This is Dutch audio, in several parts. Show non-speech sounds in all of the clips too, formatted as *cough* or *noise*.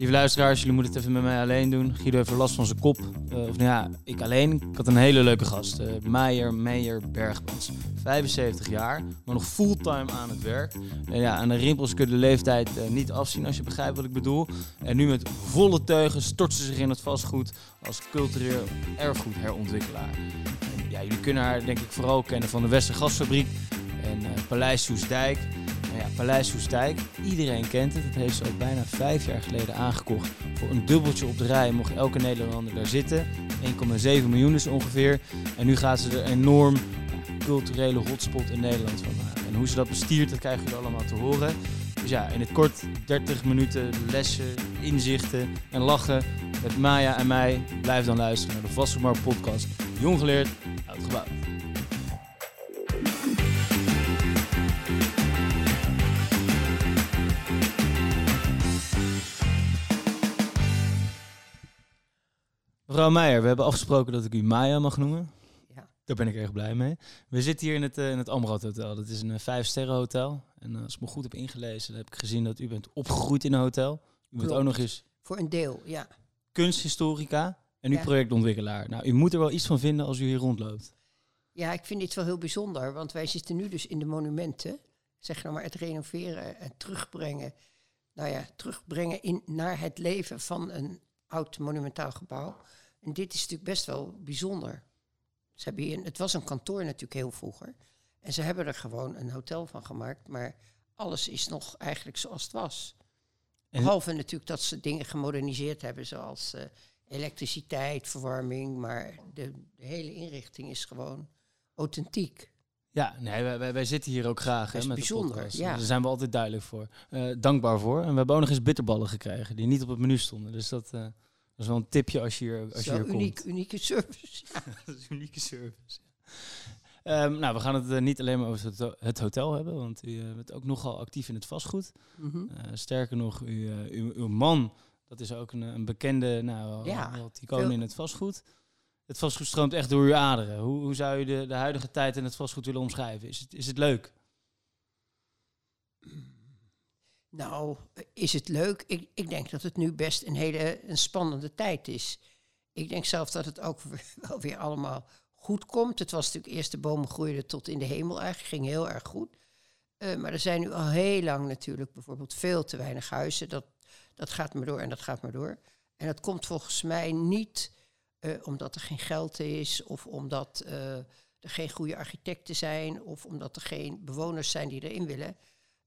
Lieve luisteraars, jullie moeten het even met mij alleen doen. Guido heeft last van zijn kop. Uh, of nou ja, ik alleen. Ik had een hele leuke gast. Uh, Meijer Meijer Bergmans. 75 jaar, maar nog fulltime aan het werk. En ja, aan de rimpels kun je de leeftijd uh, niet afzien als je begrijpt wat ik bedoel. En nu met volle teugen stort ze zich in het vastgoed als cultureel erfgoedherontwikkelaar. En ja, jullie kunnen haar denk ik vooral kennen van de Westergasfabriek en Paleis Soesdijk. Nou ja, Paleis Soestijk, iedereen kent het. Het heeft ze ook bijna vijf jaar geleden aangekocht. Voor een dubbeltje op de rij mocht elke Nederlander daar zitten. 1,7 miljoen is ongeveer. En nu gaat ze er enorm culturele hotspot in Nederland van maken. En hoe ze dat bestiert, dat krijgen jullie allemaal te horen. Dus ja, in het kort 30 minuten lessen, inzichten en lachen met Maya en mij. Blijf dan luisteren naar de Vastgoedmarkt podcast. Jong geleerd, oud gebouwd. Mevrouw Meijer, we hebben afgesproken dat ik u Maya mag noemen. Ja. Daar ben ik erg blij mee. We zitten hier in het, uh, in het Amrad Hotel. Dat is een uh, vijf-sterren hotel. En uh, als ik me goed heb ingelezen, dan heb ik gezien dat u bent opgegroeid in een hotel. U bent ook nog eens... Voor een deel, ja. Kunsthistorica en nu projectontwikkelaar. Nou, u moet er wel iets van vinden als u hier rondloopt. Ja, ik vind dit wel heel bijzonder. Want wij zitten nu dus in de monumenten. Zeg nou maar het renoveren en terugbrengen. Nou ja, terugbrengen in, naar het leven van een oud monumentaal gebouw. En dit is natuurlijk best wel bijzonder. Ze hebben hier, het was een kantoor natuurlijk heel vroeger. En ze hebben er gewoon een hotel van gemaakt. Maar alles is nog eigenlijk zoals het was. En Behalve natuurlijk dat ze dingen gemoderniseerd hebben, zoals uh, elektriciteit, verwarming. Maar de, de, hele inrichting is gewoon authentiek. Ja, nee, wij, wij, zitten hier ook graag. Dat hè, met bijzonder, ja. Daar zijn we altijd duidelijk voor. Uh, dankbaar voor. En we hebben ook nog eens bitterballen gekregen, die niet op het menu stonden. Dus dat... Uh, dat is wel een tipje als je hier, als je hier uniek, komt. Unieke service. *laughs* dat is unieke service. Um, nou, we gaan het uh, niet alleen maar over het, hotel hebben, want u uh, bent ook nogal actief in het vastgoed. Mm -hmm. uh, sterker nog, u, uw, uw, man, dat is ook een, een bekende, nou, ja, icoon in het vastgoed. Het vastgoed stroomt echt door uw aderen. Hoe, hoe zou u de, de huidige tijd in het vastgoed willen omschrijven? Is het, is het leuk? Nou, is het leuk? Ik, ik denk dat het nu best een hele een spannende tijd is. Ik denk zelf dat het ook *laughs* wel weer allemaal goed komt. Het was natuurlijk eerst de bomen groeiden tot in de hemel eigenlijk. Ging heel erg goed. Uh, maar er zijn nu al heel lang natuurlijk bijvoorbeeld veel te weinig huizen. Dat, dat gaat maar door en dat gaat maar door. En dat komt volgens mij niet uh, omdat er geen geld is of omdat uh, er geen goede architecten zijn of omdat er geen bewoners zijn die erin willen.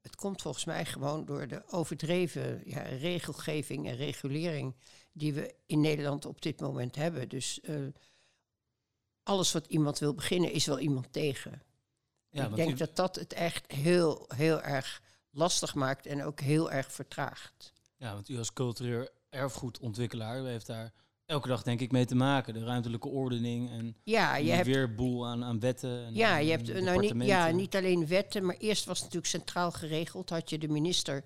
Het komt volgens mij gewoon door de overdreven ja, regelgeving en regulering die we in Nederland op dit moment hebben. Dus uh, alles wat iemand wil beginnen, is wel iemand tegen. Ja, ik denk u... dat dat het echt heel, heel erg lastig maakt en ook heel erg vertraagt. Ja, want u als cultureel erfgoedontwikkelaar heeft daar elke dag denk ik mee te maken. De ruimtelijke ordening en ja, je hebt weer boel aan, aan wetten. En, ja, je hebt nou niet, ja, niet alleen wetten, maar eerst was het natuurlijk centraal geregeld. Had je de minister,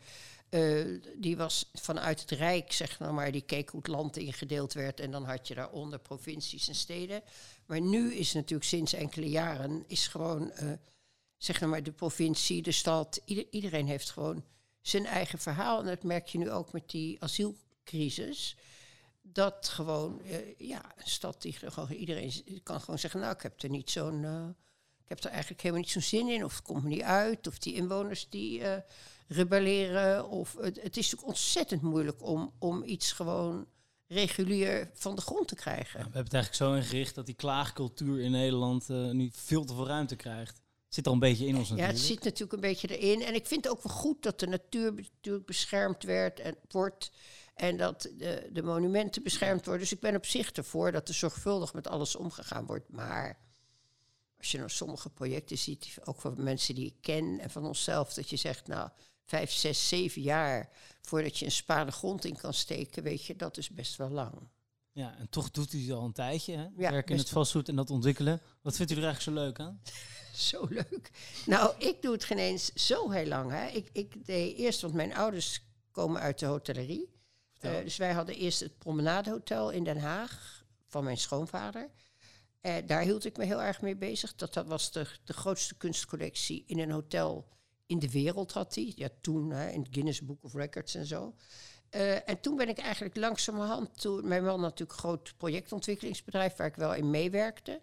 uh, die was vanuit het Rijk, zeg nou maar, die keek hoe het land ingedeeld werd. En dan had je daaronder provincies en steden. Maar nu is natuurlijk sinds enkele jaren, is gewoon, uh, zeg nou maar, de provincie, de stad, ieder, iedereen heeft gewoon zijn eigen verhaal. En dat merk je nu ook met die asielcrisis dat gewoon, uh, ja, een stad die gewoon, iedereen kan gewoon zeggen, nou, ik heb er niet zo'n, uh, ik heb er eigenlijk helemaal niet zo'n zin in, of het komt me niet uit, of die inwoners die uh, rebelleren, of het, het is natuurlijk ontzettend moeilijk om, om iets gewoon regulier van de grond te krijgen. Ja, we hebben het eigenlijk zo ingericht dat die klaagcultuur in Nederland nu veel te veel ruimte krijgt. Zit al een beetje in ons natuurlijk. Ja, het zit natuurlijk een beetje erin. En ik vind het ook wel goed dat de natuur natuurlijk beschermd werd en wordt. En dat de, de monumenten beschermd worden. Dus ik ben op zich ervoor dat er zorgvuldig met alles omgegaan wordt. Maar als je nou sommige projecten ziet, ook van mensen die ik ken en van onszelf, dat je zegt, nou, vijf, zes, zeven jaar voordat je een spade grond in kan steken, weet je, dat is best wel lang. Ja, en toch doet u het al een tijdje, hè? Ja, Werken in het vastgoed en dat ontwikkelen. Wat vindt u er eigenlijk zo leuk aan? *laughs* zo leuk. Nou, ik doe het geen eens zo heel lang. Hè. Ik, ik deed eerst, want mijn ouders komen uit de hotellerie. Uh, dus wij hadden eerst het Promenadehotel in Den Haag van mijn schoonvader. Uh, daar hield ik me heel erg mee bezig. Dat, dat was de, de grootste kunstcollectie in een hotel in de wereld had hij. Ja, toen hè, in het Guinness Book of Records en zo. Eh, en toen ben ik eigenlijk langzamerhand, toen, mijn man natuurlijk een groot projectontwikkelingsbedrijf waar ik wel in meewerkte.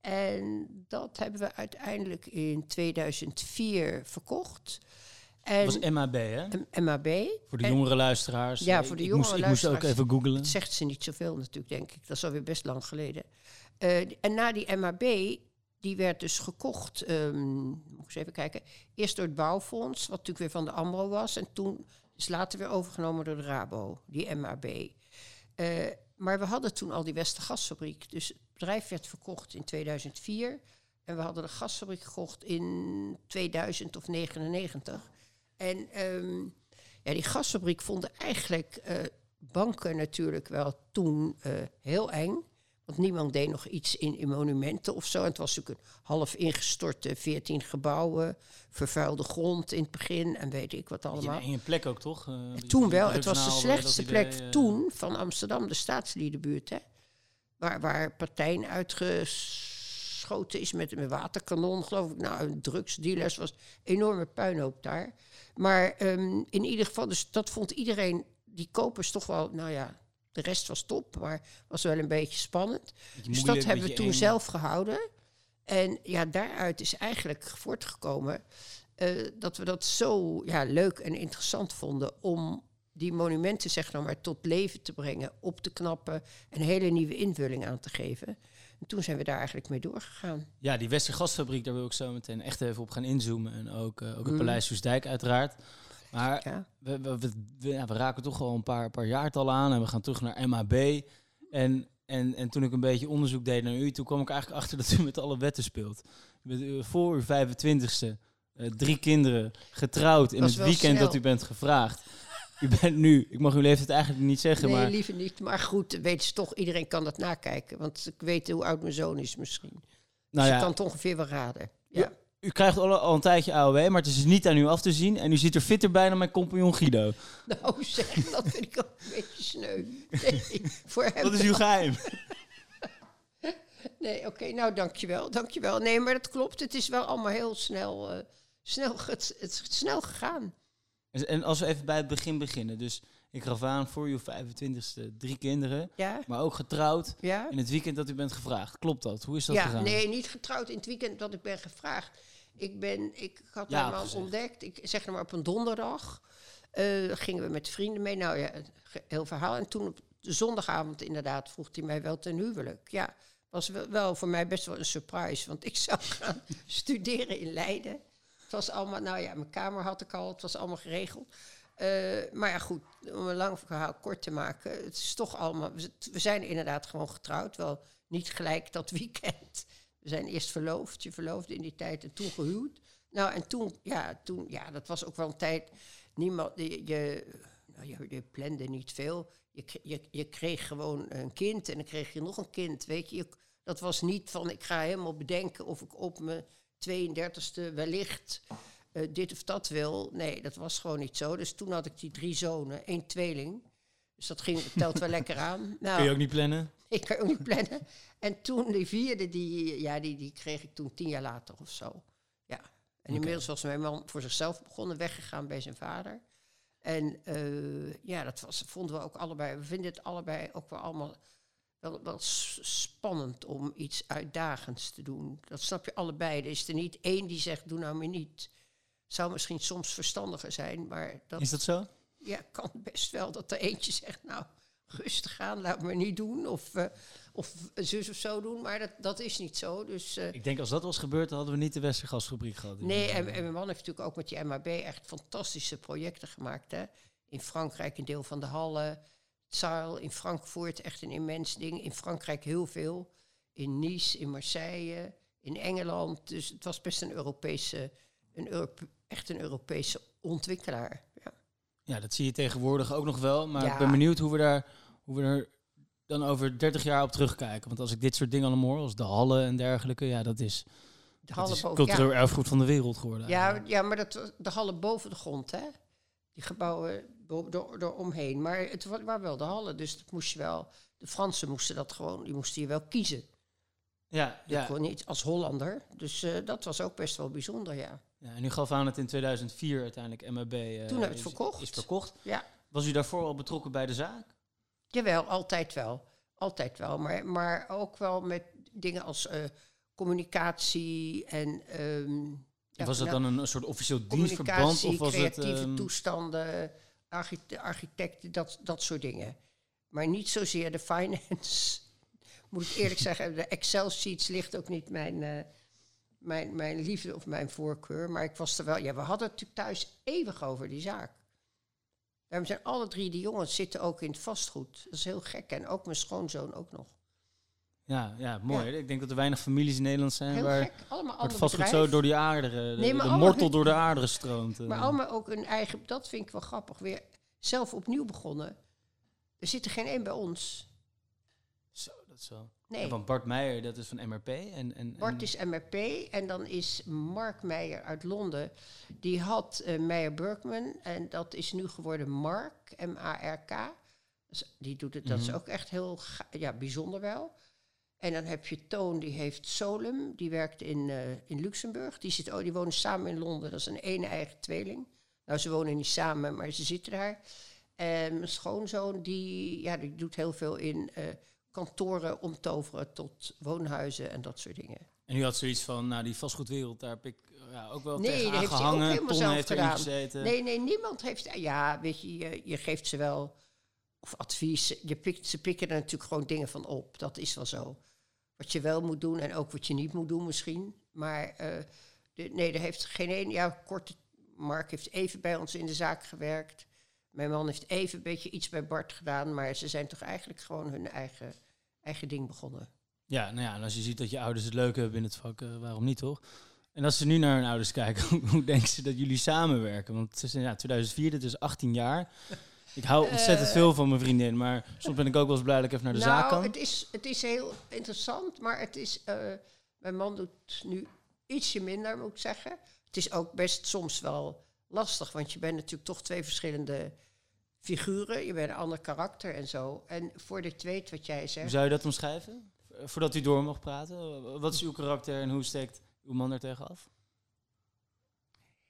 En dat hebben we uiteindelijk in 2004 verkocht. En, Dat was MAB, hè? MAB. Voor de En- jongere luisteraars. Ja, voor de ik jongere moest, Ik moest ook luisteraars. even googlen. Dat zegt ze niet zoveel natuurlijk, denk ik. Dat is alweer best lang geleden. Eh, en na die MAB, die werd dus gekocht, ehm, moet ik eens even kijken, eerst door het bouwfonds, wat natuurlijk weer van de AMRO was. En toen is later weer overgenomen door de Rabo, die MAB. Eh, maar we hadden toen al die Westergasfabriek. Dus het bedrijf werd verkocht in 2004. En we hadden de gasfabriek gekocht in 2000 of 99. En ehm, ja, die gasfabriek vonden eigenlijk eh, banken natuurlijk wel toen eh, heel eng. Want niemand deed nog iets in, in monumenten of zo. En het was natuurlijk een half ingestorte 14 gebouwen, vervuilde grond in het begin en weet ik wat allemaal. En je plek ook, toch? Eh, Toen wel, het was de slechtste idee, plek toen van Amsterdam, de staatsliedenbuurt. Hè? Waar, waar partijen uitgeschoten is met een waterkanon, geloof ik. Nou, drugsdealers was een enorme puinhoop daar. Maar ehm, in ieder geval, dus dat vond iedereen, die kopers toch wel, nou ja, de rest was top, maar was wel een beetje spannend. Dus dat hebben we toen eng. zelf gehouden. En ja, daaruit is eigenlijk voortgekomen eh, dat we dat zo ja, leuk en interessant vonden om die monumenten zeg nou maar tot leven te brengen, op te knappen, een hele nieuwe invulling aan te geven. En toen zijn we daar eigenlijk mee doorgegaan. Ja, die Westergasfabriek, daar wil ik zo meteen echt even op gaan inzoomen. En ook, eh, ook het Mm. Paleis Soesdijk uiteraard. Maar Ja. we, we, we, we- ja, we raken toch al een paar, paar jaartallen aan en we gaan terug naar MAB. En, en, en toen ik een beetje onderzoek deed naar u, toen kwam ik eigenlijk achter dat u met alle wetten speelt. U bent eh, voor uw 25ste, eh, drie kinderen, getrouwd in het weekend snel. dat u bent gevraagd. U bent nu, ik mag uw leeftijd eigenlijk niet zeggen, Nee, maar liever niet. Maar goed, weten ze toch, iedereen kan dat nakijken. Want ik weet hoe oud mijn zoon is misschien. nou dus ja, kan het ongeveer wel raden. Ja. u krijgt al, al een tijdje AOW, maar het is dus niet aan u af te zien. En u ziet er fitter bij dan mijn compagnon Guido. Nou zeg, dat vind ik ook een beetje sneu. Nee, voor hem Wat is uw geheim? Nee, oké, nou dankjewel, dankjewel. Nee, maar dat klopt. Het is wel allemaal heel snel, eh, snel, het is snel gegaan. En- als we even bij het begin beginnen. Dus ik gaf aan voor uw 25ste drie kinderen, Ja? maar ook getrouwd Ja? in het weekend dat u bent gevraagd. Klopt dat? Hoe is dat Ja, gegaan? nee, niet getrouwd in het weekend dat ik ben gevraagd. Ik, ben, ik had Ja, man gezegd. ontdekt, ik zeg nou maar op een donderdag. eh, gingen we met vrienden mee. Nou ja, heel verhaal. En toen op de zondagavond inderdaad vroeg hij mij wel ten huwelijk. Ja, was wel, wel voor mij best wel een surprise. Want ik *laughs* zou gaan studeren in Leiden. Was allemaal, nou ja, mijn kamer had ik al. Het was allemaal geregeld. Eh, maar ja, goed, om een lang verhaal kort te maken. Het is toch allemaal... We, zijn inderdaad gewoon getrouwd. Wel niet gelijk dat weekend. We zijn eerst verloofd. Je verloofde in die tijd en toen gehuwd. Nou, en toen, ja, toen, ja, dat was ook wel een tijd... Niemand, je, je, nou, je, plande niet veel. Je, je, je kreeg gewoon een kind en dan kreeg je nog een kind. Weet Je- dat was niet van ik ga helemaal bedenken of ik op mijn 32e wellicht eh, dit of dat wil. Nee, dat was gewoon niet zo. Dus toen had ik die drie zonen, één tweeling. Dus dat ging, telt wel *laughs* lekker aan. Nou, Kun je ook niet plannen? *laughs* ik kan ook niet plannen. En toen die vierde, die, ja, die, die kreeg ik toen tien jaar later of zo. Ja. En inmiddels was mijn man voor zichzelf begonnen, weggegaan bij zijn vader. En eh, ja, dat was, vonden we ook allebei. We vinden het allebei ook wel allemaal wel, spannend om iets uitdagends te doen. Dat snap je allebei. Er is er niet één die zegt, doe nou maar niet. Zou misschien soms verstandiger zijn, maar dat, Is dat zo? ja, kan best wel dat er eentje zegt, nou, rustig aan, laat me niet doen. Of, eh, of zus of zo doen, maar dat, dat is niet zo. Dus eh, Ik denk als dat was gebeurd, dan hadden we niet de Westergasfabriek gehad. nee, en, en mijn man heeft natuurlijk ook met die MAB echt fantastische projecten gemaakt. Hè? In Frankrijk een deel van de Halle, Zaal in Frankfurt, echt een immens ding. In Frankrijk heel veel. In Nice, in Marseille, in Engeland. Dus het was best een Europese, een Europe- echt een Europese ontwikkelaar. Ja. Ja, dat zie je tegenwoordig ook nog wel. Maar Ja. ik ben benieuwd hoe we, daar, hoe we er dan over 30 jaar op terugkijken. Want als ik dit soort dingen allemaal hoor, als de hallen en dergelijke, ja, dat is, De dat ja. cultureel erfgoed van de wereld geworden. Ja, eigenlijk. ja maar dat, de hallen boven de grond, hè? Die gebouwen bo- door, door omheen. Maar het wa- waren wel de hallen, dus dat moest je wel... De Fransen moesten dat gewoon, die moesten je wel kiezen. ja, Ja. ja. Gewoon niet als Hollander. Dus eh, dat was ook best wel bijzonder, ja. ja. En u gaf aan dat in 2004 uiteindelijk MAB eh, Toen heb ik het is, verkocht. is verkocht. Ja, Was u daarvoor al betrokken bij de zaak? Jawel, altijd wel. Altijd wel. Maar, maar ook wel met dingen als eh, communicatie en... ehm, ja, was dat nou, dan een soort officieel dienstverband? Of was het, creatieve ehm, toestanden, archite- architecten, dat, dat soort dingen. Maar niet zozeer de finance. *laughs* Moet ik eerlijk *laughs* zeggen, de Excel-sheets ligt ook niet mijn, eh, mijn, mijn liefde of mijn voorkeur. Maar ik was er wel... Ja, we hadden het natuurlijk thuis eeuwig over die zaak. Daarom zijn alle drie die jongens zitten ook in het vastgoed. Dat is heel gek. En ook mijn schoonzoon ook nog. Ja, ja, mooi. hè? Ik denk dat er weinig families in Nederland zijn Heel waar, gek. Allemaal waar het vastgoed zo door die aarderen, de, Nee, mortel door de aarderen stroomt. eh. Maar allemaal ook een eigen, dat vind ik wel grappig, weer zelf opnieuw begonnen. Er zit er geen één bij ons. Zo, dat wel. Nee, Bart Meijer, dat is van MRP. En, en, Bart is MRP en dan is Mark Meijer uit Londen. Die had eh Meijer Berkman en dat is nu geworden Mark, M-A-R-K. Dus die doet het, dat is Mhm. ook echt heel ja, bijzonder wel. En dan heb je Toon, die heeft Solum, die werkt in, eh, in Luxemburg. Die, zit, oh, die wonen samen in Londen, dat is een ene eigen tweeling. Nou, ze wonen niet samen, maar ze zitten daar. En mijn schoonzoon, die, ja, die doet heel veel in eh, kantoren omtoveren tot woonhuizen en dat soort dingen. En u had zoiets van, nou die vastgoedwereld, daar heb ik eh, ja, ook wel Nee, tegen dat heeft hij ook helemaal Ton zelf heeft gedaan. gezeten. Nee, nee, niemand heeft. Ja, weet je, je, je geeft ze wel. Of advies. Je pikt, ze pikken er natuurlijk gewoon dingen van op. Dat is wel zo. Wat je wel moet doen en ook wat je niet moet doen, misschien. Maar eh, nee, er heeft geen één. Ja, korte. Mark heeft even bij ons in de zaak gewerkt. Mijn man heeft even een beetje iets bij Bart gedaan. Maar ze zijn toch eigenlijk gewoon hun eigen, eigen ding begonnen. Ja, nou ja, en als je ziet dat je ouders het leuk hebben in het vak, eh, waarom niet toch? En als ze nu naar hun ouders kijken, *laughs* hoe- denken ze dat jullie samenwerken? Want het is ja, 2004, dit is 18 jaar. Ik hou ontzettend Eh. veel van mijn vriendin, maar soms ben ik ook wel eens blij dat ik even naar de zaak nou, kan. Het is, het is heel interessant, maar het is. eh, mijn man doet nu ietsje minder, moet ik zeggen. Het is ook best soms wel lastig, want je bent natuurlijk toch twee verschillende figuren. Je bent een ander karakter en zo. En voordat je het weet wat jij Hoe zegt. zou je dat omschrijven? Voordat u door mag praten. Wat is uw karakter en hoe steekt uw man er tegenaf?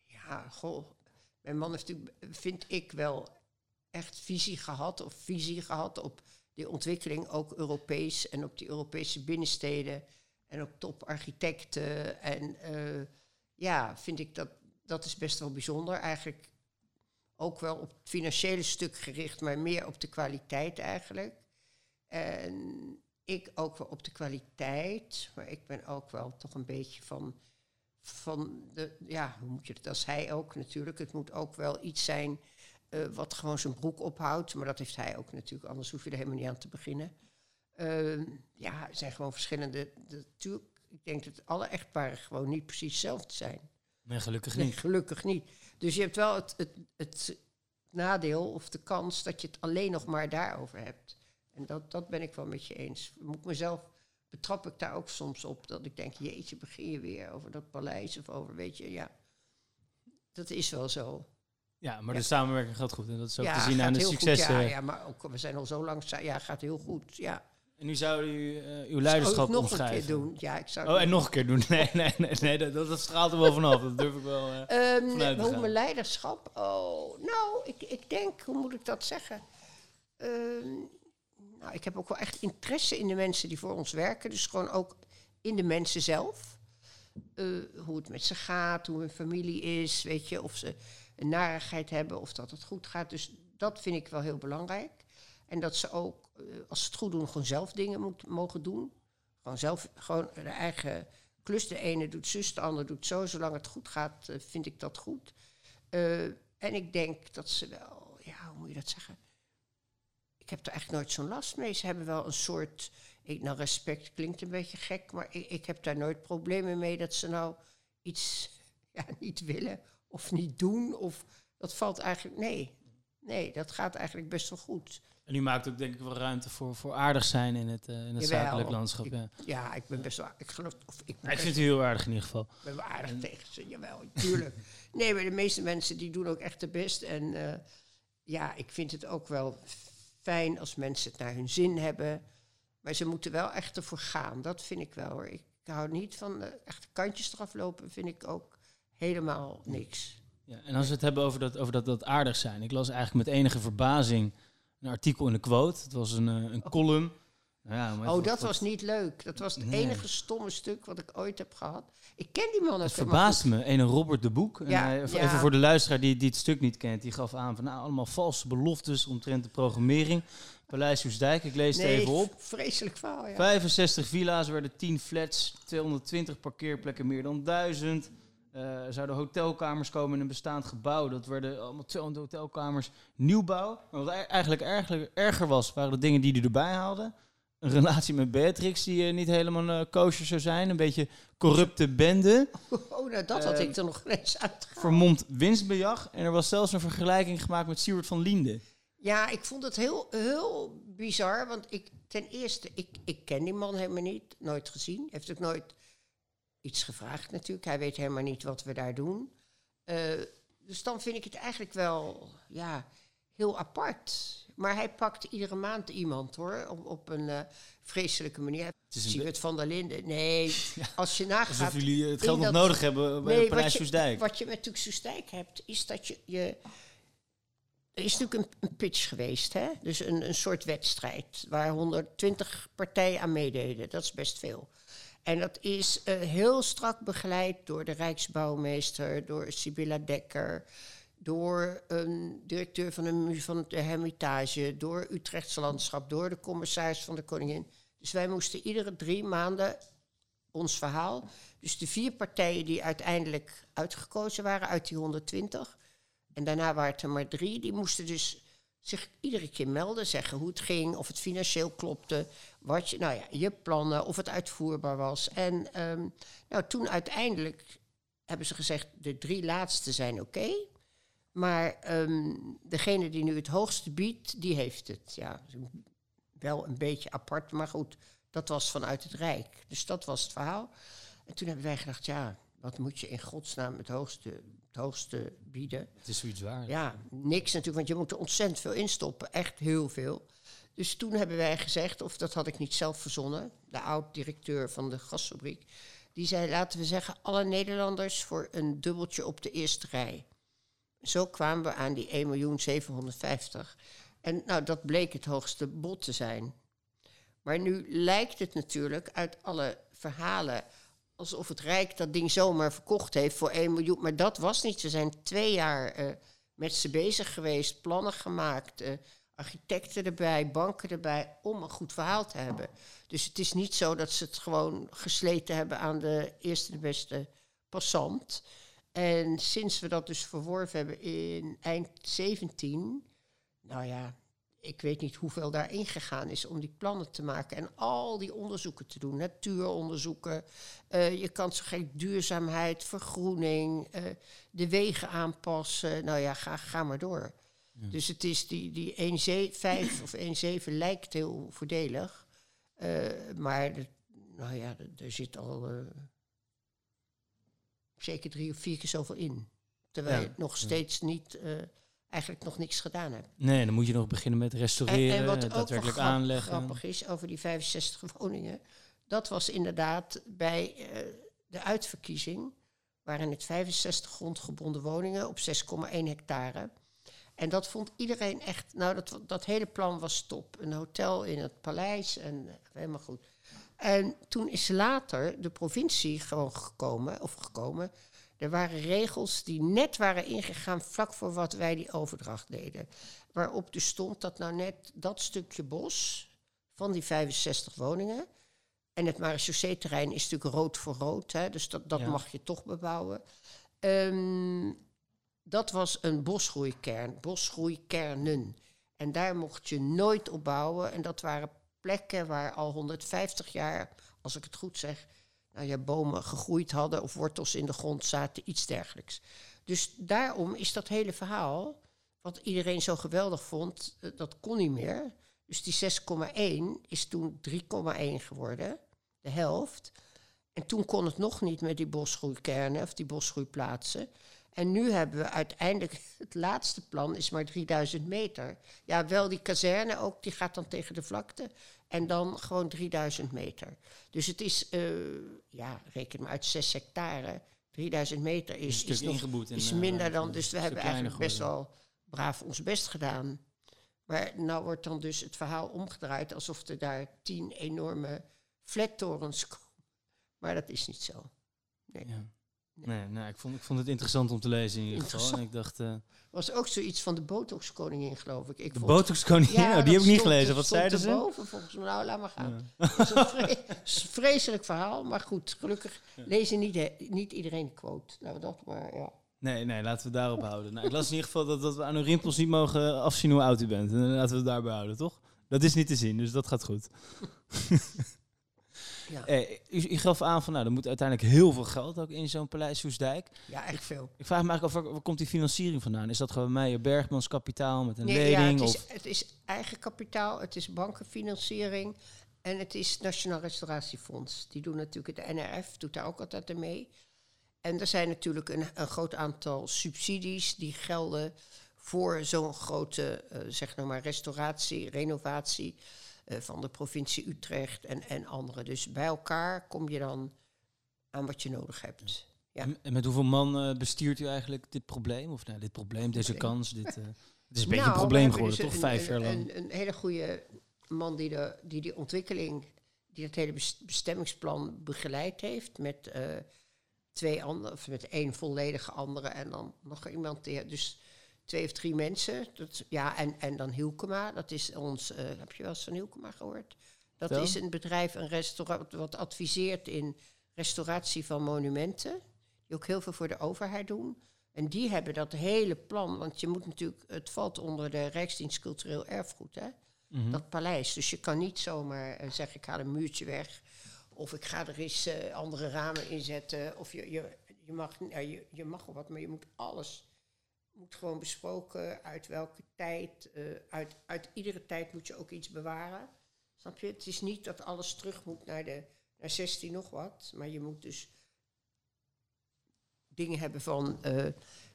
Ja, goh. Mijn man heeft natuurlijk, vind ik wel, echt visie gehad, of visie gehad op die ontwikkeling, ook Europees en op die Europese binnensteden en op toparchitecten. En eh, ja, vind ik dat, dat is best wel bijzonder. Eigenlijk ook wel op het financiële stuk gericht, maar meer op de kwaliteit eigenlijk. En ik ook wel op de kwaliteit, maar ik ben ook wel toch een beetje van van de, ja, hoe moet je het, als hij ook natuurlijk. Het moet ook wel iets zijn eh, wat gewoon zijn broek ophoudt. Maar dat heeft hij ook natuurlijk, anders hoef je er helemaal niet aan te beginnen. Ehm, ja, er zijn gewoon verschillende. de- Natuurlijk, ik denk dat alle echtparen gewoon niet precies hetzelfde zijn. Nee, gelukkig Nee, niet. gelukkig niet. Dus je hebt wel het, het, het nadeel of de kans dat je het alleen nog maar daarover hebt. En dat, dat ben ik wel met je eens. Moet ik mezelf betrap ik daar ook soms op dat ik denk, jeetje, begin je weer over dat paleis of over, weet je, ja. Dat is wel zo. Ja, maar Ja. de samenwerking gaat goed. En dat is ook ja, te zien aan de successen. Ja, ja, maar ook, we zijn al zo lang, ja, gaat heel goed, ja. En nu zou u eh, uw leiderschap nog omschrijven. een keer doen? Ja, ik zou Oh, en nog een keer doen. *laughs* Nee, nee, nee, nee dat, dat straalt er wel vanaf. Dat durf ik wel. eh. Vanuit te hoe mijn leiderschap? Oh, nou, ik, ik denk, hoe moet ik dat zeggen? Ehm, nou, ik heb ook wel echt interesse in de mensen die voor ons werken. Dus gewoon ook in de mensen zelf. Eh, hoe het met ze gaat, hoe hun familie is, weet je, of ze een narigheid hebben of dat het goed gaat. Dus dat vind ik wel heel belangrijk. En dat ze ook, eh, als ze het goed doen, gewoon zelf dingen mogen doen. Gewoon zelf, gewoon de eigen klus. De ene doet zus, de ander doet zo. Zolang het goed gaat, eh, vind ik dat goed. Eh, en ik denk dat ze wel, ja, hoe moet je dat zeggen? Ik heb er eigenlijk nooit zo'n last mee. Ze hebben wel een soort, ik, nou respect klinkt een beetje gek, maar ik, ik heb daar nooit problemen mee dat ze nou iets *laughs* ja, niet willen of niet doen. Of dat valt eigenlijk, nee. Nee, dat gaat eigenlijk best wel goed. En u maakt ook denk ik wel ruimte voor, voor aardig zijn in het, eh, in het Jawel. zakelijk landschap. Ik- Ja. Ja, ik ben best wel, ik geloof, of ik ik vind u heel aardig in ieder geval. Ik ben wel aardig tegen ze, jawel, *laughs* tuurlijk. nee, maar de meeste mensen die doen ook echt de best. En eh, ja, ik vind het ook wel fijn als mensen het naar hun zin hebben. Maar ze moeten wel echt ervoor gaan, dat vind ik wel hoor. Ik hou niet van eh, echt kantjes eraf lopen, vind ik ook helemaal niks. Ja, en als we het hebben over dat, over dat, dat aardig zijn. Ik las eigenlijk met enige verbazing een artikel in de quote. Het was een, eh, een column. Nou ja, Oh, dat wat- was niet leuk. Dat was het Nee. enige stomme stuk wat ik ooit heb gehad. Ik ken die man Het verbaasde me. Ene Robert de Boek. En hij- even, ja. even voor de luisteraar die, die het stuk niet kent. Die gaf aan van nou, allemaal valse beloftes omtrent de programmering. Paleis Soesdijk, ik lees het even op. vreselijk verhaal, ja. 65 villa's werden 10 flats, 220 parkeerplekken meer dan 1000. Eh, zouden hotelkamers komen in een bestaand gebouw. Dat werden allemaal 200 hotelkamers. Nieuwbouw. Maar wat eigenlijk erger, erger was, waren de dingen die hij erbij haalde. Een relatie met Beatrix die eh, niet helemaal eh kosher zou zijn. Een beetje corrupte bende. Oh, nou, dat had ik er nog eens uit. Vermomd winstbejag. En er was zelfs een vergelijking gemaakt met Siewert van Liende. Ja, ik vond het heel, heel bizar. Want ik, ten eerste, ik, ik ken die man helemaal niet. Nooit gezien. Heeft ook nooit iets gevraagd natuurlijk. Hij weet helemaal niet wat we daar doen. Eh, dus dan vind ik het eigenlijk wel ja, heel apart. Maar hij pakt iedere maand iemand hoor. Op, op een eh, vreselijke manier. Siewert van der Linden. Nee, *laughs* als je nagaat... Alsof jullie het geld nog dat- nodig hebben bij Nee, Paleis wat je, Soesdijk. wat je met Soestdijk hebt, is dat je, je... Er is natuurlijk een, een pitch geweest, hè? Dus een, een soort wedstrijd waar 120 partijen aan meededen. Dat is best veel. En dat is eh, heel strak begeleid door de Rijksbouwmeester, door Sibylla Dekker, door een directeur van, mu- van de Hermitage, door Utrechtse Landschap, door de commissaris van de Koningin. Dus wij moesten iedere drie maanden ons verhaal. Dus de vier partijen die uiteindelijk uitgekozen waren uit die 120. En daarna waren het er maar drie. Die moesten dus zich iedere keer melden, zeggen hoe het ging, of het financieel klopte, wat je, nou ja, je plannen, of het uitvoerbaar was. En ehm, nou, toen uiteindelijk hebben ze gezegd, de drie laatste zijn oké. maar ehm, degene die nu het hoogste biedt, die heeft het. Ja, wel een beetje apart, maar goed, dat was vanuit het Rijk. Dus dat was het verhaal. En toen hebben wij gedacht, ja, wat moet je in godsnaam het hoogste, het hoogste bieden? Het is zoiets waar. Ja, niks natuurlijk, want je moet er ontzettend veel instoppen. Echt heel veel. Dus toen hebben wij gezegd, of dat had ik niet zelf verzonnen, de oud-directeur van de gasfabriek, die zei, laten we zeggen, alle Nederlanders voor een dubbeltje op de eerste rij. Zo kwamen we aan die 1.750.000. En nou, dat bleek het hoogste bod te zijn. Maar nu lijkt het natuurlijk uit alle verhalen alsof het Rijk dat ding zomaar verkocht heeft voor 1 miljoen. Maar dat was niet. Ze zijn twee jaar eh, met ze bezig geweest, plannen gemaakt, eh, architecten erbij, banken erbij, om een goed verhaal te hebben. Dus het is niet zo dat ze het gewoon gesleten hebben aan de eerste de beste passant. En sinds we dat dus verworven hebben in eind 17, nou ja, ik weet niet hoeveel daarin gegaan is om die plannen te maken en al die onderzoeken te doen. Natuuronderzoeken, eh, je kan zo gek duurzaamheid, vergroening, eh, de wegen aanpassen. Nou ja, ga, ga maar door. Dus het is die, die 1,5 of 1,7 lijkt heel voordelig. eh, maar de- nou ja, er- zit al zeker drie of vier keer zoveel in. Terwijl Ja. je nog steeds niet, eigenlijk nog niks gedaan hebt. Nee, dan moet je nog beginnen met En, restaureren, en wat ook wel daadwerkelijk grap- aanleggen. grappig is over die 65 woningen, dat was inderdaad bij eh, de uitverkiezing, waren het 65 grondgebonden woningen op 6,1 hectare. En dat vond iedereen echt, nou dat, dat hele plan was top. Een hotel in het paleis en eh, helemaal goed. En toen is later de provincie gewoon gekomen, of gekomen. Er waren regels die net waren ingegaan vlak voor wat wij die overdracht deden. Waarop dus stond dat nou net dat stukje bos van die 65 woningen. En het marechaussee-terrein is natuurlijk rood voor rood, hè, dus dat, dat Ja. mag je toch bebouwen. Ehm, dat was een bosgroeikern, bosgroeikernen. En daar mocht je nooit op bouwen. En dat waren plekken waar al 150 jaar, als ik het goed zeg, nou ja, bomen gegroeid hadden of wortels in de grond zaten, iets dergelijks. Dus daarom is dat hele verhaal, wat iedereen zo geweldig vond, eh, dat kon niet meer. Dus die 6,1 is toen 3,1 geworden, de helft. En toen kon het nog niet met die bosgroeikernen of die bosgroeiplaatsen. En nu hebben we uiteindelijk, *laughs* het laatste plan is maar 3000 meter. Ja, wel die kazerne ook, die gaat dan tegen de vlakte. En dan gewoon 3000 meter. Dus het is, eh, ja, reken maar uit 6 hectare, 3000 meter is, is, nog, eh, minder dan. Dus we hebben eigenlijk best wel braaf ons best gedaan. Maar nou wordt dan dus het verhaal omgedraaid alsof er daar tien enorme flattorens komen. Maar dat is niet zo. Nee. Ja. Nee, nee ik, vond, ik vond het interessant om te lezen in ieder geval. En ik dacht, eh, Er was ook zoiets van de botoxkoningin, geloof ik. ik de botoxkoningin, Ja, oh, die heb ik niet gelezen. Wat zeiden ze? erboven, volgens mij. Nou, laat maar gaan. Ja. Het is een vre- *laughs* vreselijk verhaal, maar goed, gelukkig lezen niet, he- niet iedereen de quote. We dat maar, ja. Nee, nee, laten we het daarop houden. Nou, ik las in ieder geval dat, dat we aan uw rimpels niet mogen afzien hoe oud u bent. En laten we het daarbij houden, toch? Dat is niet te zien, dus dat gaat goed. *laughs* Ja, Eh, u, u gaf aan van, nou, er moet uiteindelijk heel veel geld ook in zo'n paleis Soesdijk. ja echt veel. Ik vraag me eigenlijk af, waar, waar komt die financiering vandaan? Is dat gewoon Meijer Bergmans kapitaal met een Nee, ja, lening? het, is, het is eigen kapitaal, het is bankenfinanciering en het is Nationaal Restauratiefonds. Die doen natuurlijk, het NRF doet daar ook altijd aan mee. En er zijn natuurlijk een, een groot aantal subsidies die gelden voor zo'n grote, eh, zeg nou maar, restauratie, renovatie van de provincie Utrecht en, en andere. Dus bij elkaar kom je dan aan wat je nodig hebt. Ja. En- met hoeveel man eh, bestiert u eigenlijk dit probleem? Of nou, dit probleem, deze kans, dit... eh, *laughs* het is een beetje Nou, een we probleem geworden, dus toch? een- Vijf jaar lang. Een, een hele goede man die, de, die die ontwikkeling, die het hele bes- bestemmingsplan begeleid heeft met eh, twee anderen, of met één volledige andere en dan nog iemand, die, dus twee of drie mensen. Dat, ja, en, en dan Hielkema, dat is ons, eh, heb je wel eens van Hielkema gehoord? Dat is een bedrijf, een restaurant, wat adviseert in restauratie van monumenten. Die ook heel veel voor de overheid doen. En die hebben dat hele plan, want je moet natuurlijk, het valt onder de Rijksdienst Cultureel Erfgoed, hè? Mhm. dat paleis. Dus je kan niet zomaar eh, zeggen, ik ga een muurtje weg. Of ik ga er eens eh, andere ramen inzetten. Of je, je, je, mag, ja, je, je mag wat, maar je moet alles... moet gewoon besproken uit welke tijd. eh, uit, uit iedere tijd moet je ook iets bewaren. Snap je? Het is niet dat alles terug moet naar, de, naar 16 nog wat. Maar je moet dus dingen hebben van... eh,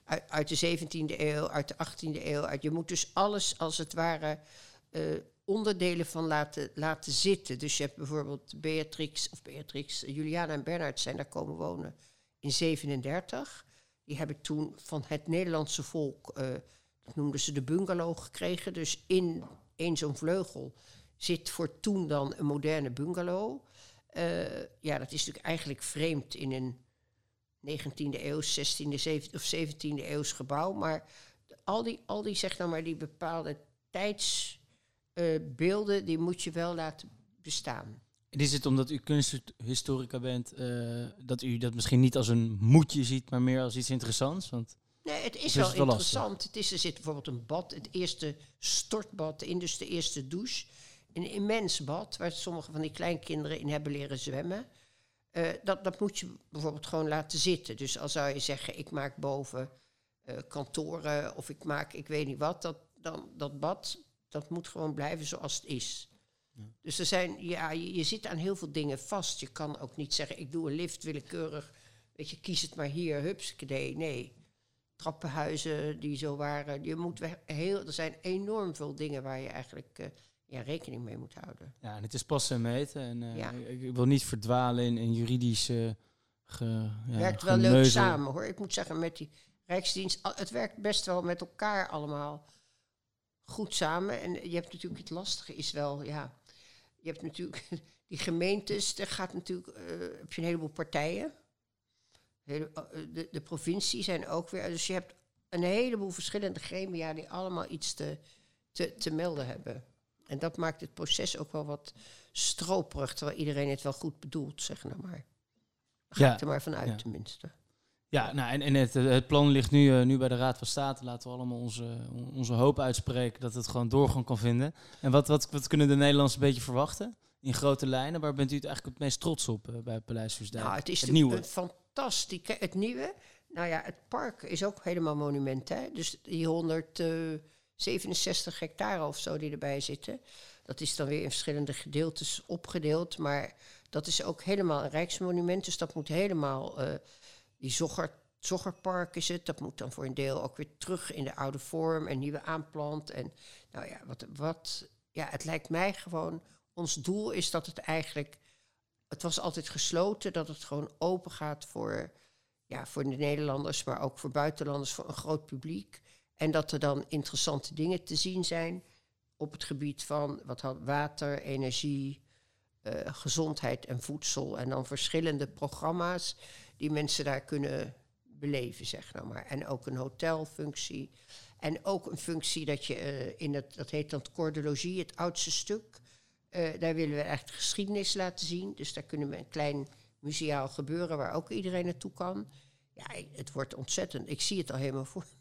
uit, uit de 17e eeuw, uit de 18e eeuw. Uit, je moet dus alles als het ware eh, onderdelen van laten, laten zitten. Dus je hebt bijvoorbeeld Beatrix, of Beatrix, Juliana en Bernhard zijn daar komen wonen in 37. Die hebben toen van het Nederlandse volk, eh, dat noemden ze de bungalow, gekregen. Dus in één zo'n vleugel zit voor toen dan een moderne bungalow. Eh, ja, dat is natuurlijk eigenlijk vreemd in een 19e eeuw, 16e 17e of 17e eeuws gebouw. Maar al die, al die, zeg nou maar, die bepaalde tijdsbeelden, die moet je wel laten bestaan. En is het omdat u kunsthistorica bent, eh, dat u dat misschien niet als een moedje ziet, maar meer als iets interessants? Want Nee, het is wel het wel interessant. Het is, er zit bijvoorbeeld een bad, het eerste stortbad in, dus de eerste douche. Een immens bad, waar sommige van die kleinkinderen in hebben leren zwemmen. Eh, dat, dat moet je bijvoorbeeld gewoon laten zitten. Dus al zou je zeggen, ik maak boven eh, kantoren of ik maak ik weet niet wat, dat, dan, dat bad, dat moet gewoon blijven zoals het is. Dus er zijn, ja, je, je zit aan heel veel dingen vast. Je kan ook niet zeggen, ik doe een lift willekeurig. Weet je, kies het maar hier, hupskadee. Nee, trappenhuizen die zo waren. Je moet heel, er zijn enorm veel dingen waar je eigenlijk eh, ja, rekening mee moet houden. ja, en het is passen en meten. En, eh, Ja. ik, ik wil niet verdwalen in, in juridische ge, ja, werkt wel leuk samen hoor. Ik moet zeggen, met die Rijksdienst, het werkt best wel met elkaar allemaal goed samen. En je hebt natuurlijk, het lastige is wel, ja, je hebt natuurlijk *laughs* die gemeentes, er gaat natuurlijk, eh, heb je een heleboel partijen. Hele- eh, de, de provincie zijn ook weer, dus je hebt een heleboel verschillende gremia die allemaal iets te, te, te melden hebben. En dat maakt het proces ook wel wat stroperig, terwijl iedereen het wel goed bedoelt, zeg nou maar. Ga Ja, ik er maar vanuit, ja. tenminste. Ja, nou, en, en het, het plan ligt nu, eh, nu bij de Raad van State. Laten we allemaal onze, onze hoop uitspreken dat het gewoon doorgang kan vinden. En wat, wat, wat kunnen de Nederlanders een beetje verwachten? In grote lijnen, waar bent u het eigenlijk het meest trots op eh, bij Paleis Soesdijk? Nou, het is het nieuwe. fantastisch. Het nieuwe, nou ja, het park is ook helemaal monument. Hè? Dus die 167 hectare of zo die erbij zitten. Dat is dan weer in verschillende gedeeltes opgedeeld. Maar dat is ook helemaal een rijksmonument. Dus dat moet helemaal. eh, die Zogger, Zoggerpark is het. Dat moet dan voor een deel ook weer terug in de oude vorm en nieuwe aanplant. En nou ja, wat, wat, ja, het lijkt mij gewoon. Ons doel is dat het eigenlijk het was altijd gesloten, dat het gewoon open gaat voor ja, voor de Nederlanders, maar ook voor buitenlanders, voor een groot publiek. En dat er dan interessante dingen te zien zijn op het gebied van wat had, water, energie, eh, gezondheid en voedsel. En dan verschillende programma's die mensen daar kunnen beleven, zeg nou maar. En ook een hotelfunctie. En ook een functie dat je eh, in het, dat heet dan het Cordologie, het oudste stuk. Eh, daar willen we echt geschiedenis laten zien. Dus daar kunnen we een klein museaal gebeuren waar ook iedereen naartoe kan. Ja, het wordt ontzettend. Ik zie het al helemaal voor. *laughs*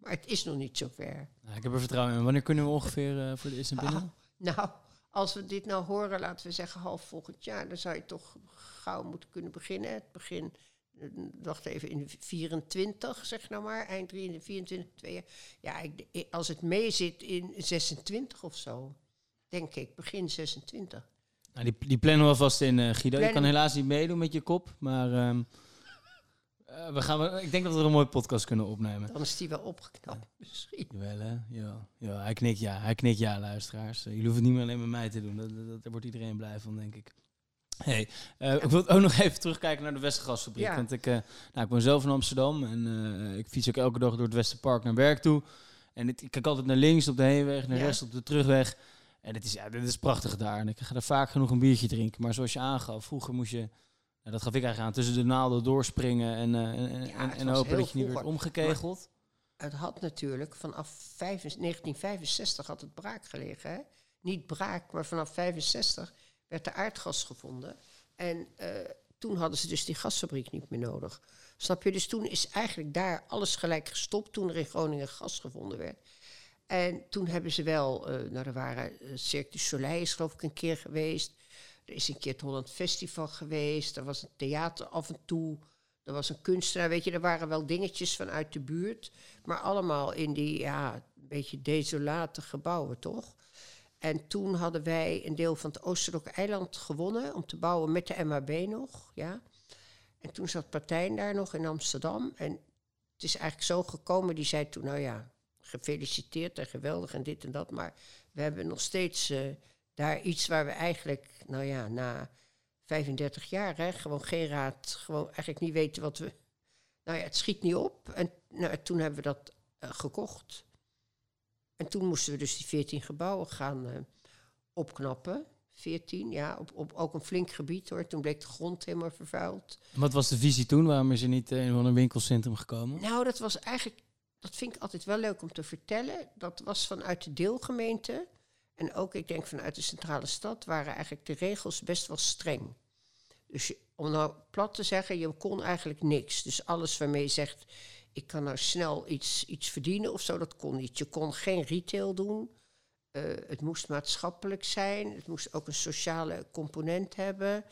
Maar het is nog niet zover. Nou, ik heb er vertrouwen in. Wanneer kunnen we ongeveer voor de eerste binnen? Oh, nou, als we dit nou horen, laten we zeggen half volgend jaar, dan zou je toch gauw moeten kunnen beginnen. Het begin, eh, wacht even, in 24, zeg nou maar, eind 23, 24, 2 Ja, ik, als het mee zit in 26 of zo, denk ik, begin 26. Nou, die, die plannen we vast in, uh, Guido. Je kan helaas niet meedoen met je kop, maar... Um, uh, we gaan, ik denk dat we er een mooie podcast kunnen opnemen. Dan is die wel opgeknapt, misschien. Wel, hè? Ja, ja, hij knikt ja. Hij knikt ja, luisteraars. Uh, jullie hoeven het niet meer alleen met mij te doen. Dat, dat, daar wordt iedereen blij van, denk ik. Hey, uh, ik wil ook nog even terugkijken naar de Westergasfabriek. Ja. Want ik, nou, ik ben zelf in Amsterdam en ik fiets ook elke dag door het Westerpark naar werk toe. En ik kijk altijd naar links op de heenweg, naar ja. rechts op de terugweg. En het is, ja, dit is prachtig daar. En ik ga er vaak genoeg een biertje drinken. Maar zoals je aangaf, vroeger moest je nou, dat gaf ik eigenlijk aan. Tussen de naalden doorspringen en, uh, en, ja, en, hopen dat je niet werd omgekegeld. Maar het had natuurlijk vanaf 1965 had het braak gelegen. Hè? Niet braak, maar vanaf 65 werd er aardgas gevonden. En uh, toen hadden ze dus die gasfabriek niet meer nodig. Snap je? Dus toen is eigenlijk daar alles gelijk gestopt toen er in Groningen gas gevonden werd. En toen hebben ze wel, uh, nou er waren Cirque du Soleil is geloof ik een keer geweest. Er is een keer het Holland Festival geweest. Er was een theater af en toe. Er was een kunstenaar. Weet je, er waren wel dingetjes vanuit de buurt. Maar allemaal in die, ja, een beetje desolate gebouwen, toch? En toen hadden wij een deel van het Oosterlijke eiland gewonnen om te bouwen met de MAB nog, ja. En toen zat Partijn daar nog in Amsterdam. En het is eigenlijk zo gekomen, die zei toen, nou ja, gefeliciteerd en geweldig en dit en dat. Maar we hebben nog steeds uh, daar iets waar we eigenlijk, nou ja, na 35 jaar, hè, gewoon geen raad, gewoon eigenlijk niet weten wat we. Nou ja, het schiet niet op. En nou, toen hebben we dat uh, gekocht. En toen moesten we dus die 14 gebouwen gaan uh, opknappen. 14, ja, op, op ook een flink gebied hoor. Toen bleek de grond helemaal vervuild. Wat was de visie toen? Waarom is er niet uh, in een winkelcentrum gekomen? Nou, dat was eigenlijk, dat vind ik altijd wel leuk om te vertellen. Dat was vanuit de deelgemeente. En ook, ik denk vanuit de centrale stad, waren eigenlijk de regels best wel streng. Dus om nou plat te zeggen, je kon eigenlijk niks. Dus alles waarmee je zegt, ik kan nou snel iets, iets verdienen of zo, dat kon niet. Je kon geen retail doen. Uh, het moest maatschappelijk zijn. Het moest ook een sociale component hebben.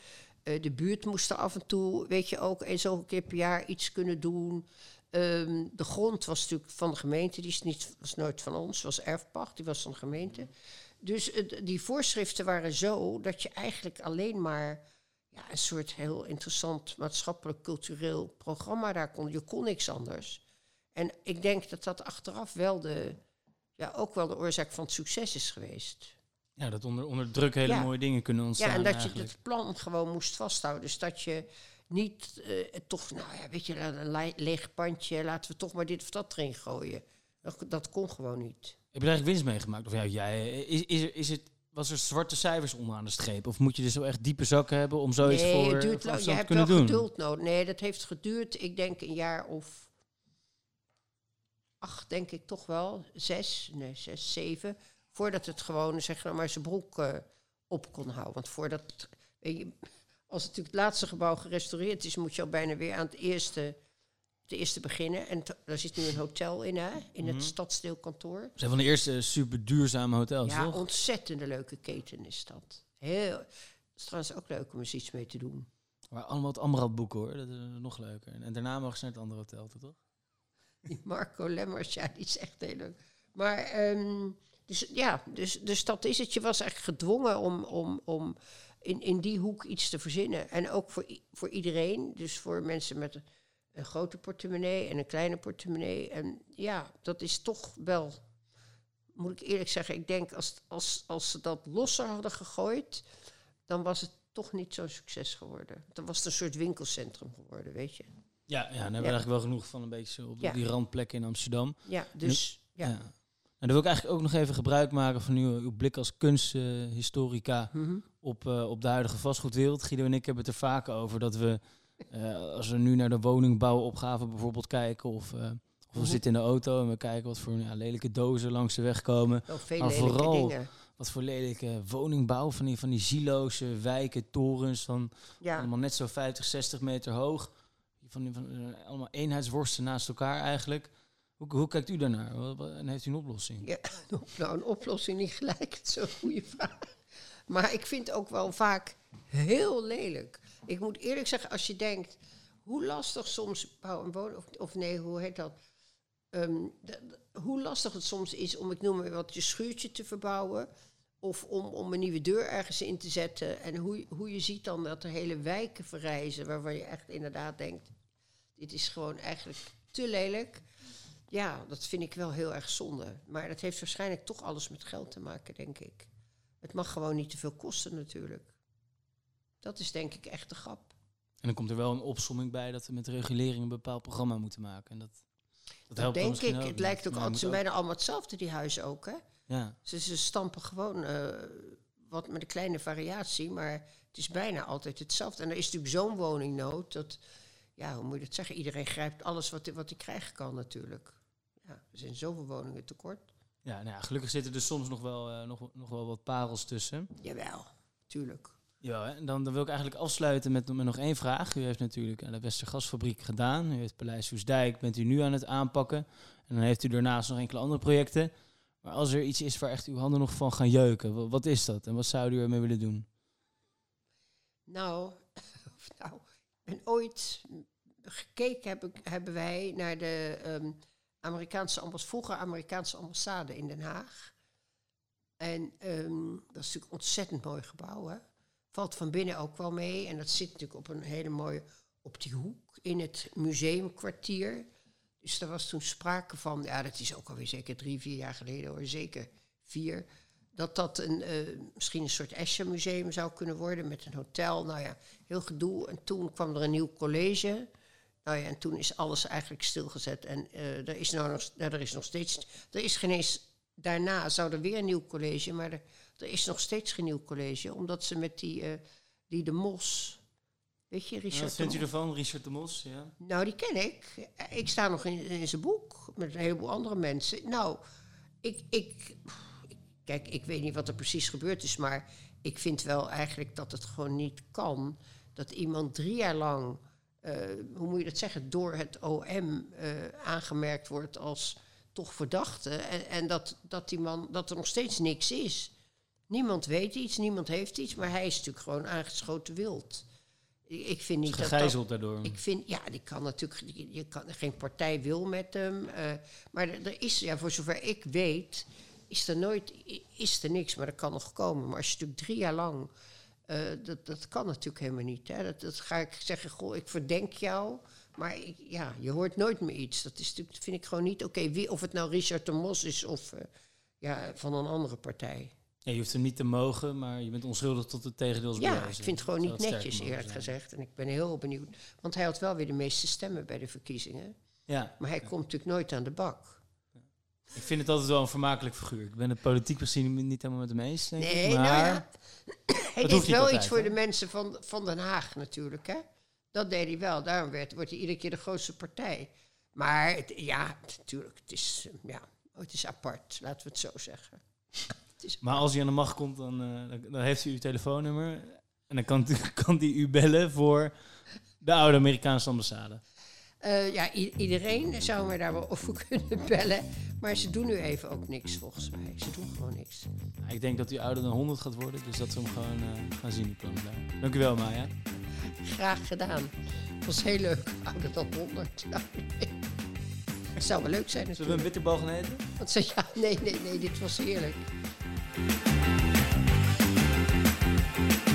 Uh, de buurt moest af en toe, weet je ook, eens zoveel keer per jaar iets kunnen doen. Um, de grond was natuurlijk van de gemeente, die is niet, was nooit van ons, was erfpacht, die was van de gemeente. Dus het, die voorschriften waren zo dat je eigenlijk alleen maar ja, een soort heel interessant maatschappelijk cultureel programma daar kon. Je kon niks anders. En ik denk dat dat achteraf wel de, ja, ook wel de oorzaak van het succes is geweest. Ja, dat onder, onder druk hele Ja. mooie dingen kunnen ontstaan. Ja, en dat eigenlijk. je het plan gewoon moest vasthouden. Dus dat je niet eh, toch, nou ja, weet je, een le- leeg pandje, laten we toch maar dit of dat erin gooien. Dat, dat kon gewoon niet. Heb je eigenlijk winst meegemaakt? Of ja, jij, is, is, is het, was er zwarte cijfers onderaan de streep? Of moet je dus zo echt diepe zakken hebben om zoiets nee, voor, het duurt lang. Je te hebt wel doen? geduld nodig. Nee, dat heeft geduurd, ik denk een jaar of acht, denk ik toch wel. Zes, nee, zes, zeven. Voordat het gewoon, zeg nou maar, zijn broek eh, op kon houden. Want voordat, weet je, als het natuurlijk het laatste gebouw gerestaureerd is, moet je al bijna weer aan het eerste, het eerste beginnen. En daar zit nu een hotel in, hè, in Mhm. het stadsdeelkantoor. Ze zijn van de eerste super duurzame hotels, Ja, toch? ontzettende leuke keten is dat. Heel, het is trouwens ook leuk om eens iets mee te doen. Maar allemaal het Amrad boeken hoor, dat is nog leuker. En, daarna mogen ze naar het andere hotel, toch? Die Marco Lemmers, ja, die is echt heel leuk. Maar, ehm, dus ja, dus, dus dat is het. Je was eigenlijk gedwongen om, om, om in, in die hoek iets te verzinnen. En ook voor, voor iedereen. Dus voor mensen met een, grote portemonnee en een kleine portemonnee. En ja, dat is toch wel, moet ik eerlijk zeggen, ik denk als, als, als ze dat losser hadden gegooid, dan was het toch niet zo'n succes geworden. Dan was het een soort winkelcentrum geworden, weet je. Ja, ja dan hebben we Ja. eigenlijk wel genoeg van een beetje op Ja. die randplekken in Amsterdam. Ja, dus ja. Ja. En dan wil ik eigenlijk ook nog even gebruik maken van uw, uw blik als kunsthistorica Mhm. op, eh, op de huidige vastgoedwereld. Guido en ik hebben het er vaak over dat we, eh, als we nu naar de woningbouwopgave bijvoorbeeld kijken, of, eh, of we Mhm. zitten in de auto en we kijken wat voor ja, lelijke dozen langs de weg komen. Veel Maar vooral- dingen. Wat voor lelijke woningbouw, van die, van die silo's, eh, wijken, torens, Ja. allemaal net zo 50, 60 meter hoog. Van, die- van, allemaal eenheidsworsten naast elkaar eigenlijk. Hoe, hoe kijkt u daarnaar? En heeft u een oplossing? Ja, *laughs* nou, een oplossing niet gelijk. *laughs* Het is een goede vraag. Maar ik vind het ook wel vaak heel lelijk. Ik moet eerlijk zeggen, als je denkt, hoe lastig soms bouw en wonen, of, nee, hoe heet dat? Ehm, hoe lastig het soms is om, ik noem maar wat, je schuurtje te verbouwen. Of om, om een nieuwe deur ergens in te zetten. En hoe, hoe je ziet dan dat er hele wijken verrijzen, waarvan je echt inderdaad denkt, dit is gewoon eigenlijk te lelijk. Ja, dat vind ik wel heel erg zonde. Maar dat heeft waarschijnlijk toch alles met geld te maken, denk ik. Het mag gewoon niet te veel kosten natuurlijk. Dat is denk ik echt de grap. En dan komt er wel een opsomming bij dat we met regulering een bepaald programma moeten maken. En dat, dat Dat denk ik. ook Het lijkt ook altijd, bijna allemaal hetzelfde, die huizen ook. Hè? Ja, Ze, ze stampen gewoon eh, wat met een kleine variatie, maar het is bijna altijd hetzelfde. En er is natuurlijk zo'n woningnood dat, ja, hoe moet je dat zeggen? Iedereen grijpt alles wat, wat hij krijgen kan natuurlijk. Ja, er zijn zoveel woningen tekort. ja, nou ja, gelukkig zitten er soms nog wel, eh, nog, nog wel wat parels tussen. Jawel, tuurlijk. Ja, en dan, dan wil ik eigenlijk afsluiten met, nog één vraag. U heeft natuurlijk aan de Westergasfabriek gedaan. U heeft Paleis Hoesdijk, bent u nu aan het aanpakken. En dan heeft u daarnaast nog enkele andere projecten. Maar als er iets is waar echt uw handen nog van gaan jeuken, wa- wat, is dat? En wat zou u ermee willen doen? Nou, *laughs* nou, ik ooit gekeken, hebben wij naar de ehm, Amerikaanse ambassade, vroeger Amerikaanse ambassade in Den Haag. En ehm, dat is natuurlijk een ontzettend mooi gebouw. Hè? Valt van binnen ook wel mee. En dat zit natuurlijk op een hele mooie, op die hoek in het museumkwartier. Dus daar was toen sprake van, ja, dat is ook alweer zeker drie, vier jaar geleden hoor, zeker vier. Dat dat een, eh, misschien een soort Escher-museum zou kunnen worden met een hotel. Nou ja, heel gedoe. En toen kwam er een nieuw college. Nou ja, en toen is alles eigenlijk stilgezet. En eh, er, is nou nog, nou, er is nog steeds. Er is geen eens. Daarna zou er weer een nieuw college, maar er, er is nog steeds geen nieuw college, omdat ze met die, eh, die de Mos. Weet je, Richard? wat vindt u ervan, Richard de Mos? Ja? Nou, die ken ik. Ik sta nog in, in zijn boek met een heleboel andere mensen. Nou, ik, ik. Kijk, ik weet niet wat er precies gebeurd is, maar ik vind wel eigenlijk dat het gewoon niet kan dat iemand drie jaar lang, eh, hoe moet je dat zeggen, door het OM eh, aangemerkt wordt als toch verdachte. En, en dat, dat, die man, dat er nog steeds niks is. Niemand weet iets, niemand heeft iets, maar hij is natuurlijk gewoon aangeschoten wild. Ik, vind niet dat dat... gegijzeld daardoor. Ik vind, ja, die kan natuurlijk, je- kan, geen partij wil met hem. eh, maar er, er is, ja, voor zover ik weet, is er nooit, is er niks, maar dat kan nog komen. Maar als je natuurlijk drie jaar lang, eh, dat, dat kan natuurlijk helemaal niet. Hè. Dat, dat ga ik zeggen, goh, ik verdenk jou. Maar ik, ja, je hoort nooit meer iets. Dat is natuurlijk, vind ik gewoon niet oké. wie of het nou Richard de Mos is of eh, ja, van een andere partij. Ja, je hoeft hem niet te mogen, maar je bent onschuldig tot het tegendeel is Ja, ik vind het gewoon niet netjes, eerlijk zijn. gezegd. En ik ben heel benieuwd. Want hij had wel weer de meeste stemmen bij de verkiezingen. Ja, Maar hij komt natuurlijk nooit aan de bak. ik vind het altijd wel een vermakelijk figuur. Ik ben het politiek misschien niet helemaal met hem eens, denk Nee, ik. Maar nou ja. Hij deed wel altijd, iets voor hè? de mensen van, van Den Haag natuurlijk, hè? Dat deed hij wel. Daarom werd, wordt hij iedere keer de grootste partij. Maar het- ja, natuurlijk, het is, ja, het is apart, laten we het zo zeggen. Maar als hij aan de macht komt, dan, eh, dan, dan heeft hij uw telefoonnummer. En dan kan, *laughs* kan hij u bellen voor de oude Amerikaanse ambassade. Eh, ja, iedereen zou mij daar wel *laughs* over kunnen bellen. Maar ze doen nu even ook niks, volgens mij. Ze doen gewoon niks. Nou, ik denk dat u ouder dan 100 gaat worden, dus dat we hem gewoon eh, gaan zien, die plannen daar. Dank u wel, Maya. *laughs* Graag gedaan. Het was heel leuk. Ouder dan 100. Nou, nee. Het zou wel leuk zijn Zullen we natuurlijk. een bitterbal gaan eten? Want ze, ja, nee, nee, nee, dit was heerlijk. うん。